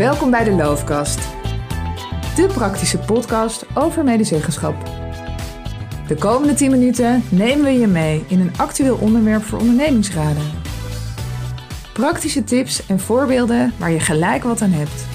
Welkom bij de Loofkast. De praktische podcast over medezeggenschap. De komende 10 minuten nemen we je mee in een actueel onderwerp voor ondernemingsraden. Praktische tips en voorbeelden waar je gelijk wat aan hebt.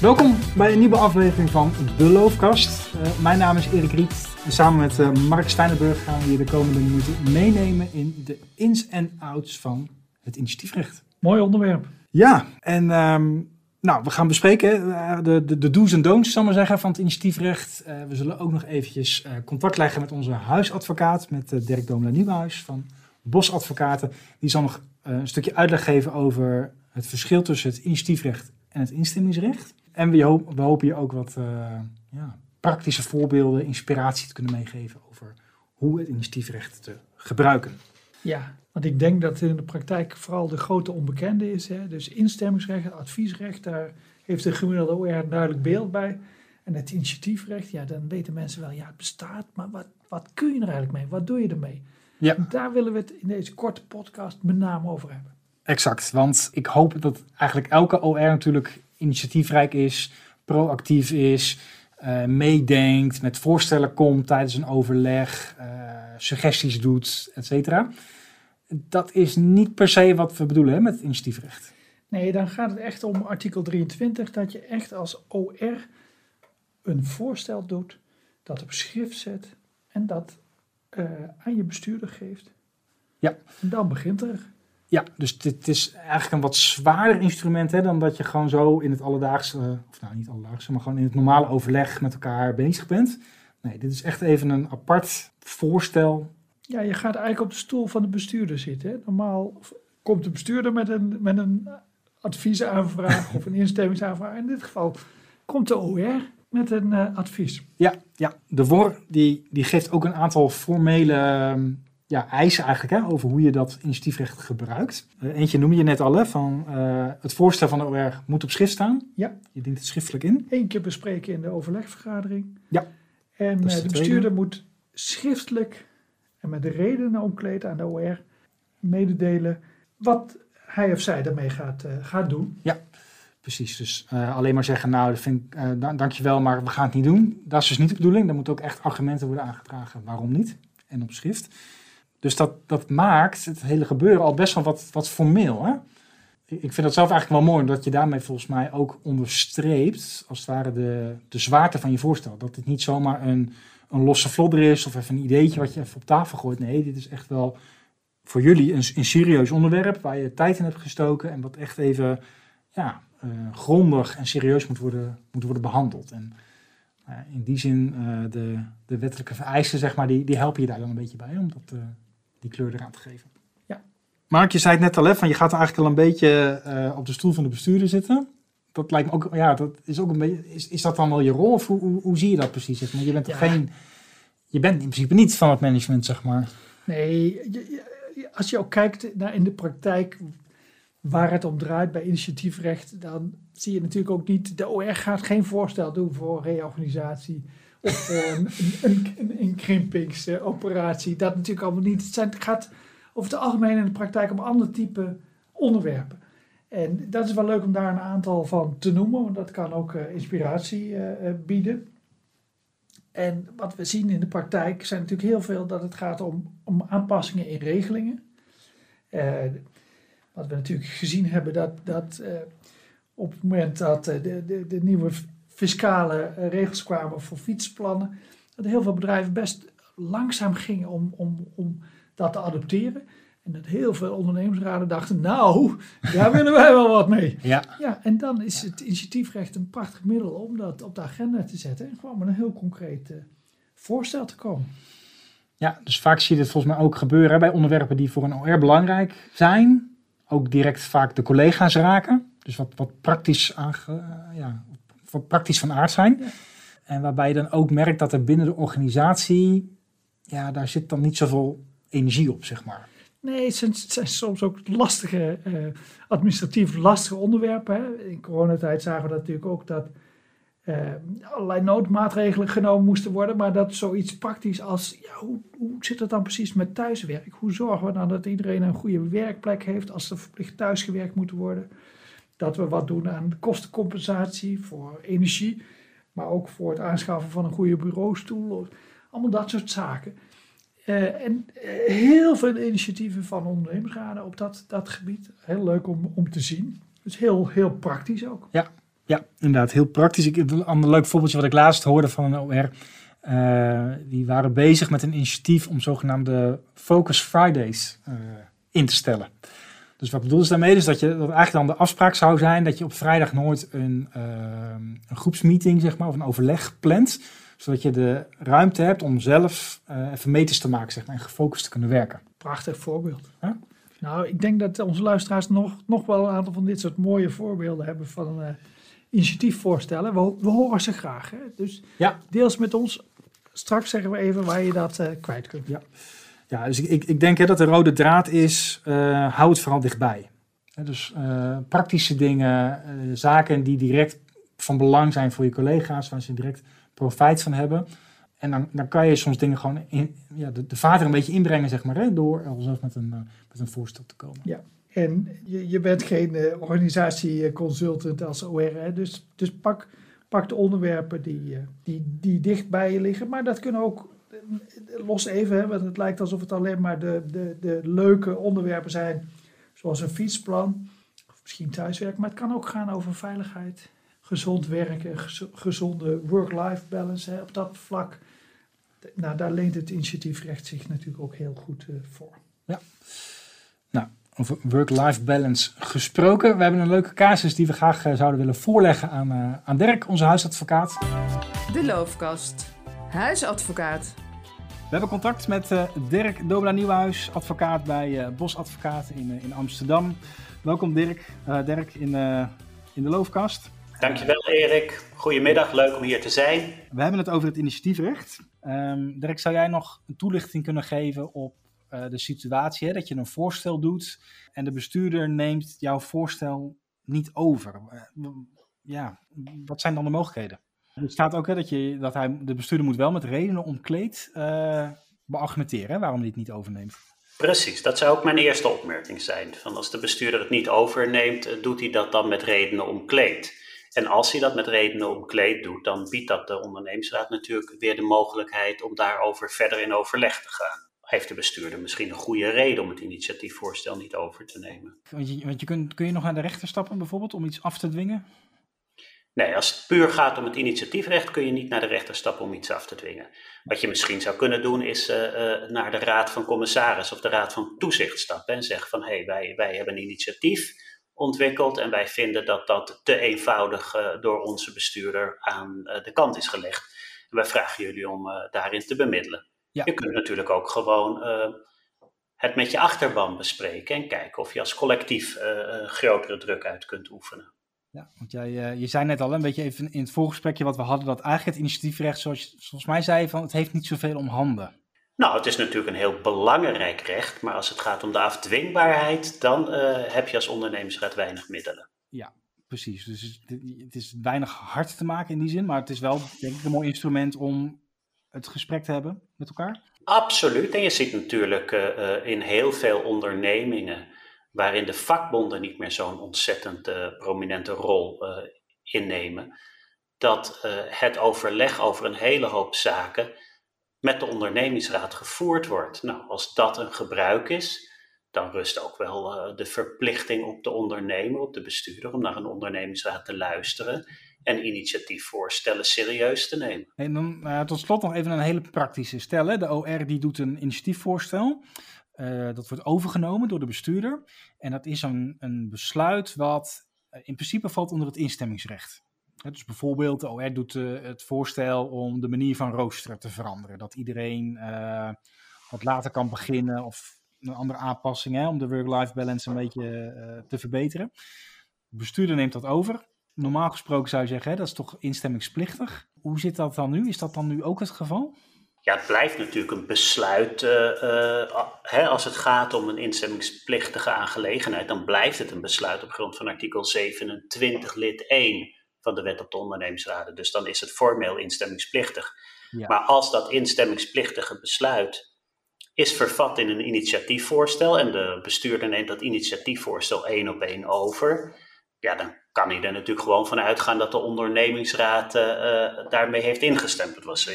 Welkom bij een nieuwe aflevering van De Loofkast. Uh, mijn naam is Erik Riet. En samen met uh, Mark Steinenburg gaan we je de komende minuten meenemen in de ins en outs van het initiatiefrecht. Mooi onderwerp. Ja, en um, nou, we gaan bespreken uh, de, de, de do's en don'ts, zal zeggen, van het initiatiefrecht. Uh, we zullen ook nog eventjes uh, contact leggen met onze huisadvocaat, met Dirk Domela Nieuwhuis van Bos Advocaten. Die zal nog een stukje uitleg geven over het verschil tussen het initiatiefrecht en het instemmingsrecht. En we, hoop, we hopen je ook wat ja, praktische voorbeelden, inspiratie te kunnen meegeven over hoe het initiatiefrecht te gebruiken. Ja, want ik denk dat in de praktijk vooral de grote onbekende is. Hè? Dus instemmingsrecht, adviesrecht, daar heeft de gemiddelde OR een duidelijk beeld bij. En het initiatiefrecht, ja, dan weten mensen wel, ja, het bestaat, maar wat, wat kun je er eigenlijk mee? Wat doe je ermee? Ja. En daar willen we het in deze korte podcast met name over hebben. Exact, want ik hoop dat eigenlijk elke OR natuurlijk initiatiefrijk is, proactief is, uh, meedenkt, met voorstellen komt tijdens een overleg, uh, suggesties doet, et cetera. Dat is niet per se wat we bedoelen hè, met het initiatiefrecht. Nee, dan gaat het echt om artikel 23, dat je echt als OR een voorstel doet, dat op schrift zet en dat uh, aan je bestuurder geeft. Ja. En dan begint er. Ja, dus dit is eigenlijk een wat zwaarder instrument hè, dan dat je gewoon zo in het alledaagse, of nou niet alledaagse, maar gewoon in het normale overleg met elkaar bezig bent. Nee, dit is echt even een apart voorstel. Ja, je gaat eigenlijk op de stoel van de bestuurder zitten. Hè. Normaal komt de bestuurder met een, met een adviesaanvraag of een instemmingsaanvraag. In dit geval komt de OR met een uh, advies. Ja, ja, de WOR die, die geeft ook een aantal formele ja, eisen eigenlijk hè, over hoe je dat initiatiefrecht gebruikt. Uh, eentje noem je net al, hè, van uh, het voorstel van de OR moet op schrift staan. Ja. Je dient het schriftelijk in. Eén keer bespreken in de overlegvergadering. Ja. En uh, de, de bestuurder moet schriftelijk en met de redenen omkleed aan de OR mededelen wat hij of zij daarmee gaat, gaat doen. Ja. Precies, dus alleen maar zeggen, nou, dat vind ik, dankjewel, maar we gaan het niet doen. Dat is dus niet de bedoeling. Er moeten ook echt argumenten worden aangedragen waarom niet. En op schrift. Dus dat, dat maakt het hele gebeuren al best wel wat, wat formeel. Hè? Ik vind dat zelf eigenlijk wel mooi, omdat je daarmee volgens mij ook onderstreept, als het ware, de, de zwaarte van je voorstel. Dat dit niet zomaar een, een losse vlodder is of even een ideetje wat je even op tafel gooit. Nee, dit is echt wel voor jullie een, een serieus onderwerp waar je tijd in hebt gestoken en wat echt even ja, uh, grondig en serieus moet worden, moet worden behandeld. En uh, in die zin, uh, de, de wettelijke vereisten, zeg maar, die, die helpen je daar dan een beetje bij om dat die kleur eraan te geven. Ja. Mark, je zei het net al, hè, van je gaat eigenlijk al een beetje uh, op de stoel van de bestuurder zitten. Dat lijkt me ook, ja, dat is ook een beetje, is, is dat dan wel je rol of hoe, hoe, hoe zie je dat precies? Want je bent ja. geen, je bent in principe niet van het management, zeg maar. Nee, als je ook kijkt naar in de praktijk waar het om draait bij initiatiefrecht, dan zie je natuurlijk ook niet, de OR gaat geen voorstel doen voor reorganisatie of een, een, een inkrimpingsoperatie. Dat natuurlijk allemaal niet. Het, zijn, gaat over het algemeen in de praktijk om ander type onderwerpen. En dat is wel leuk om daar een aantal van te noemen, want dat kan ook uh, inspiratie uh, bieden. En wat we zien in de praktijk zijn natuurlijk heel veel dat het gaat om, om aanpassingen in regelingen. Wat we natuurlijk gezien hebben, dat, dat op het moment dat de, de, de nieuwe fiscale regels kwamen voor fietsplannen, dat heel veel bedrijven best langzaam gingen om, om, om dat te adopteren. En dat heel veel ondernemersraden dachten, nou, daar willen wij wel wat mee. Ja. ja, en dan is het initiatiefrecht een prachtig middel om dat op de agenda te zetten. En gewoon met een heel concreet uh, voorstel te komen. Ja, dus vaak zie je dit volgens mij ook gebeuren bij onderwerpen die voor een OR belangrijk zijn. Ook direct vaak de collega's raken. Dus wat, wat praktisch, aange, ja, wat praktisch van aard zijn. Ja. En waarbij je dan ook merkt dat er binnen de organisatie, ja, daar zit dan niet zoveel energie op, zeg maar. Nee, het zijn, het zijn soms ook lastige, uh, administratief lastige onderwerpen. Hè. In coronatijd zagen we natuurlijk ook dat uh, allerlei noodmaatregelen genomen moesten worden. Maar dat zoiets praktisch als, ja, hoe, hoe zit het dan precies met thuiswerk? Hoe zorgen we dan dat iedereen een goede werkplek heeft als er verplicht thuisgewerkt moet worden? Dat we wat doen aan kostencompensatie voor energie, maar ook voor het aanschaffen van een goede bureaustoel. Allemaal dat soort zaken. Uh, en uh, heel veel initiatieven van ondernemersraden op dat, dat gebied. Heel leuk om, om te zien. Dus heel, heel praktisch ook. Ja, ja inderdaad, heel praktisch. Een ander leuk voorbeeldje wat ik laatst hoorde van een OR. Uh, die waren bezig met een initiatief om zogenaamde Focus Fridays in te stellen. Dus wat bedoel ze daarmee? Dus dat, je, dat eigenlijk dan de afspraak zou zijn dat je op vrijdag nooit een, een groepsmeeting zeg maar, of een overleg plant zodat je de ruimte hebt om zelf uh, even meters te maken zeg maar, en gefocust te kunnen werken. Prachtig voorbeeld. Nou, ik denk dat onze luisteraars nog, nog wel een aantal van dit soort mooie voorbeelden hebben van uh, initiatiefvoorstellen. We, we horen ze graag. Hè? Dus ja. deels met ons. Straks zeggen we even waar je dat uh, kwijt kunt. Ja, ja dus ik, ik, denk hè, dat de rode draad is, hou het vooral dichtbij. dus praktische dingen, zaken die direct van belang zijn voor je collega's, waar ze direct profijt van hebben. En dan, dan kan je soms dingen gewoon in, ja, de, de vader een beetje inbrengen, zeg maar, hè, door zelfs met een, uh, met een voorstel te komen. Ja, en je, je bent geen uh, organisatieconsultant als OR, hè, dus, dus pak, pak de onderwerpen die, uh, die, die dicht bij je liggen. Maar dat kunnen ook, los even, hè, want het lijkt alsof het alleen maar de, de, de leuke onderwerpen zijn, zoals een fietsplan, of misschien thuiswerk. Maar het kan ook gaan over veiligheid, gezond werken, gezonde work-life balance hè, op dat vlak. Nou, daar leent het initiatiefrecht zich natuurlijk ook heel goed uh, voor. Ja. Nou, over work-life balance gesproken. We hebben een leuke casus die we graag uh, zouden willen voorleggen aan, uh, aan Dirk, onze huisadvocaat. De Loofkast, huisadvocaat. We hebben contact met Dirk Dobela Nieuwhuis, advocaat bij Bos Advocaat in, in Amsterdam. Welkom Dirk, Dirk in, in de Loofkast. Dankjewel Erik. Goedemiddag, leuk om hier te zijn. We hebben het over het initiatiefrecht. Um, Dirk, zou jij nog een toelichting kunnen geven op uh, de situatie hè, dat je een voorstel doet en de bestuurder neemt jouw voorstel niet over? Uh, ja, wat zijn dan de mogelijkheden? Er staat ook hè, dat, je, dat hij, de bestuurder moet wel met redenen omkleed uh, beargumenteren hè, waarom hij het niet overneemt. Precies, dat zou ook mijn eerste opmerking zijn. Van als de bestuurder het niet overneemt, doet hij dat dan met redenen omkleed. En als hij dat met redenen omkleed doet, dan biedt dat de ondernemingsraad natuurlijk weer de mogelijkheid om daarover verder in overleg te gaan. Heeft de bestuurder misschien een goede reden om het initiatiefvoorstel niet over te nemen? Want je, want je kunt, kun je nog naar de rechter stappen bijvoorbeeld om iets af te dwingen? Nee, als het puur gaat om het initiatiefrecht kun je niet naar de rechter stappen om iets af te dwingen. Wat je misschien zou kunnen doen is uh, uh, naar de raad van commissaris of de raad van toezicht stappen en zeggen van hé, hey, wij, wij hebben een initiatief ontwikkeld. En wij vinden dat dat te eenvoudig uh, door onze bestuurder aan de kant is gelegd. En wij vragen jullie om daarin te bemiddelen. Ja. Je kunt natuurlijk ook gewoon het met je achterban bespreken en kijken of je als collectief grotere druk uit kunt oefenen. Ja, want jij, je zei net al een beetje even in het voorgesprekje wat we hadden, dat eigenlijk het initiatiefrecht, zoals je volgens mij zei, van het heeft niet zoveel om handen. Nou, het is natuurlijk een heel belangrijk recht, maar als het gaat om de afdwingbaarheid, dan uh, heb je als ondernemingsraad weinig middelen. Ja, precies. Dus het is weinig hard te maken in die zin, maar het is wel denk ik een mooi instrument om het gesprek te hebben met elkaar. Absoluut. En je ziet natuurlijk uh, in heel veel ondernemingen waarin de vakbonden niet meer zo'n ontzettend uh, prominente rol innemen, dat het overleg over een hele hoop zaken met de ondernemingsraad gevoerd wordt. Nou, als dat een gebruik is, dan rust ook wel de verplichting op de ondernemer, op de bestuurder, om naar een ondernemingsraad te luisteren en initiatiefvoorstellen serieus te nemen. En dan uh, tot slot nog even een hele praktische stel. De OR die doet een initiatiefvoorstel. Uh, dat wordt overgenomen door de bestuurder. En dat is een, een besluit wat in principe valt onder het instemmingsrecht. Dus bijvoorbeeld, de OR doet uh, het voorstel om de manier van roosteren te veranderen. Dat iedereen wat later kan beginnen of een andere aanpassing hè, om de work-life balance een beetje te verbeteren. De bestuurder neemt dat over. Normaal gesproken zou je zeggen, hè, dat is toch instemmingsplichtig. Hoe zit dat dan nu? Is dat dan nu ook het geval? Ja, het blijft natuurlijk een besluit. hè, als het gaat om een instemmingsplichtige aangelegenheid, dan blijft het een besluit op grond van artikel 27 lid 1 van de wet op de ondernemingsraden. Dus dan is het formeel instemmingsplichtig. Ja. Maar als dat instemmingsplichtige besluit is vervat in een initiatiefvoorstel en de bestuurder neemt dat initiatiefvoorstel één op één over, ja, dan kan hij er natuurlijk gewoon van uitgaan dat de ondernemingsraad daarmee heeft ingestemd. Dat was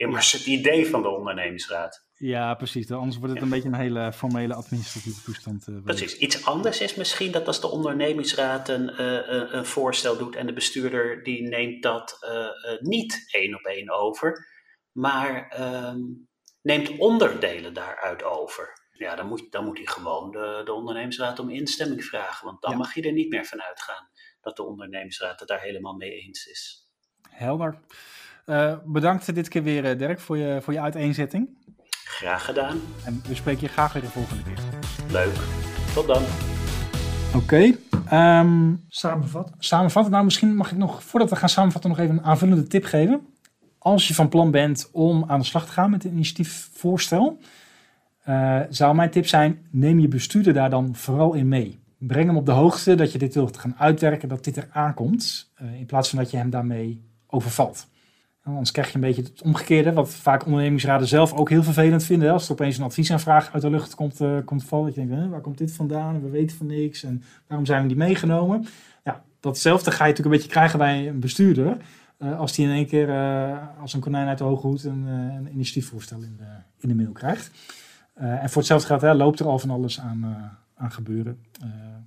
immers het idee van de ondernemingsraad. Ja, precies. Anders wordt het een beetje een hele formele administratieve toestand. Uh, precies. Iets anders is misschien dat als de ondernemingsraad een, uh, een voorstel doet en de bestuurder die neemt dat uh, niet één op één over, maar ehm, neemt onderdelen daaruit over. Ja, dan moet, dan moet hij gewoon de, de ondernemingsraad om instemming vragen, want dan mag je er niet meer van uitgaan dat de ondernemingsraad het daar helemaal mee eens is. Helder. Bedankt dit keer weer, Dirk, voor je, voor je uiteenzetting. Graag gedaan. En we spreken je graag weer de volgende keer. Leuk. Tot dan. Oké. Okay, ehm, samenvatten. Samenvatten. Nou, misschien mag ik nog, voordat we gaan samenvatten, nog even een aanvullende tip geven. Als je van plan bent om aan de slag te gaan met een initiatiefvoorstel, uh, zou mijn tip zijn: neem je bestuurder daar dan vooral in mee. Breng hem op de hoogte dat je dit wilt gaan uitwerken, dat dit er aankomt, uh, in plaats van dat je hem daarmee overvalt. Anders krijg je een beetje het omgekeerde, wat vaak ondernemingsraden zelf ook heel vervelend vinden. Als er opeens een adviesaanvraag uit de lucht komt, uh, komt vallen, dat je denkt, waar komt dit vandaan? We weten van niks en waarom zijn we niet meegenomen? Ja, datzelfde ga je natuurlijk een beetje krijgen bij een bestuurder. Uh, als die in één keer uh, als een konijn uit de hoge hoed een, een initiatiefvoorstel in de, in de mail krijgt. en voor hetzelfde hè, loopt er al van alles aan, aan gebeuren.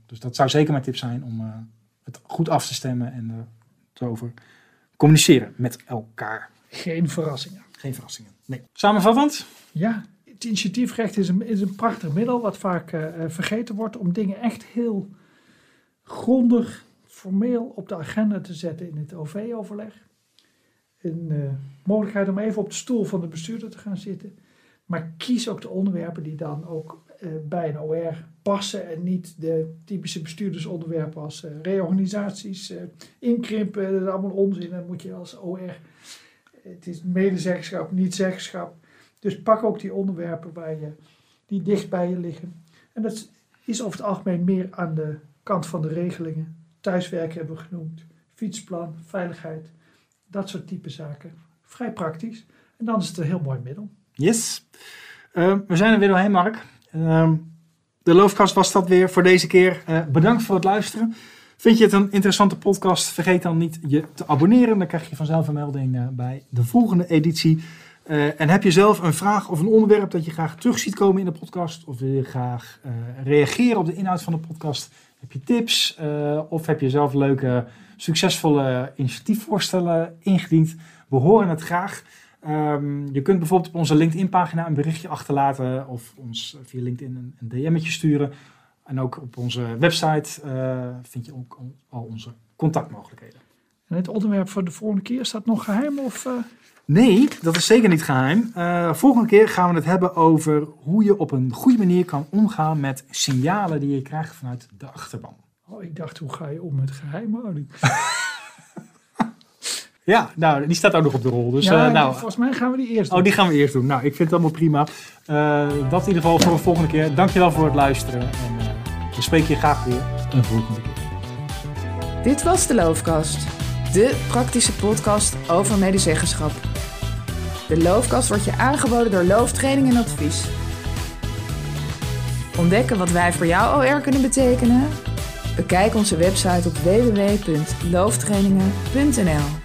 dus dat zou zeker mijn tip zijn om het goed af te stemmen en erover communiceren met elkaar. Geen verrassingen. Geen verrassingen. Nee. Samenvattend? Ja, het initiatiefrecht is een, is een prachtig middel wat vaak uh, vergeten wordt om dingen echt heel grondig, formeel op de agenda te zetten in het OV-overleg. Een uh, mogelijkheid om even op de stoel van de bestuurder te gaan zitten. Maar kies ook de onderwerpen die dan ook bij een OR passen en niet de typische bestuurdersonderwerpen als uh, reorganisaties, uh, inkrimpen, dat is allemaal onzin. Dan moet je als OR, het is medezeggenschap, niet zeggenschap. Dus pak ook die onderwerpen waar je, die dicht bij je liggen. En dat is over het algemeen meer aan de kant van de regelingen. Thuiswerken hebben we genoemd, fietsplan, veiligheid, dat soort type zaken. Vrij praktisch. En dan is het een heel mooi middel. Yes. We zijn er weer doorheen, Mark. Uh, de Loofkast was dat weer voor deze keer. Uh, bedankt voor het luisteren. Vind je het een interessante podcast? Vergeet dan niet je te abonneren. Dan krijg je vanzelf een melding uh, bij de volgende editie. Uh, en heb je zelf een vraag of een onderwerp dat je graag terug ziet komen in de podcast? Of wil je graag reageren op de inhoud van de podcast? Heb je tips? of heb je zelf leuke, succesvolle initiatiefvoorstellen ingediend? We horen het graag. Um, je kunt bijvoorbeeld op onze LinkedIn-pagina een berichtje achterlaten of ons via LinkedIn een, een DM'tje sturen. En ook op onze website uh, vind je ook al onze contactmogelijkheden. En het onderwerp voor de volgende keer staat nog geheim? Of, uh... Nee, dat is zeker niet geheim. Uh, volgende keer gaan we het hebben over hoe je op een goede manier kan omgaan met signalen die je krijgt vanuit de achterban. Oh, ik dacht, hoe ga je om met geheimhouding? Ja, nou, die staat ook nog op de rol. Dus, ja, uh, nou, volgens mij gaan we die eerst doen. Oh, die gaan we eerst doen. Nou, ik vind het allemaal prima. Uh, dat in ieder geval voor de volgende keer. Dankjewel voor het luisteren. En uh, we spreken je graag weer een volgende keer. Dit was de Loofkast. De praktische podcast over medezeggenschap. De Loofkast wordt je aangeboden door Looftraining en Advies. Ontdekken wat wij voor jou OR kunnen betekenen? Bekijk onze website op www.looftrainingen.nl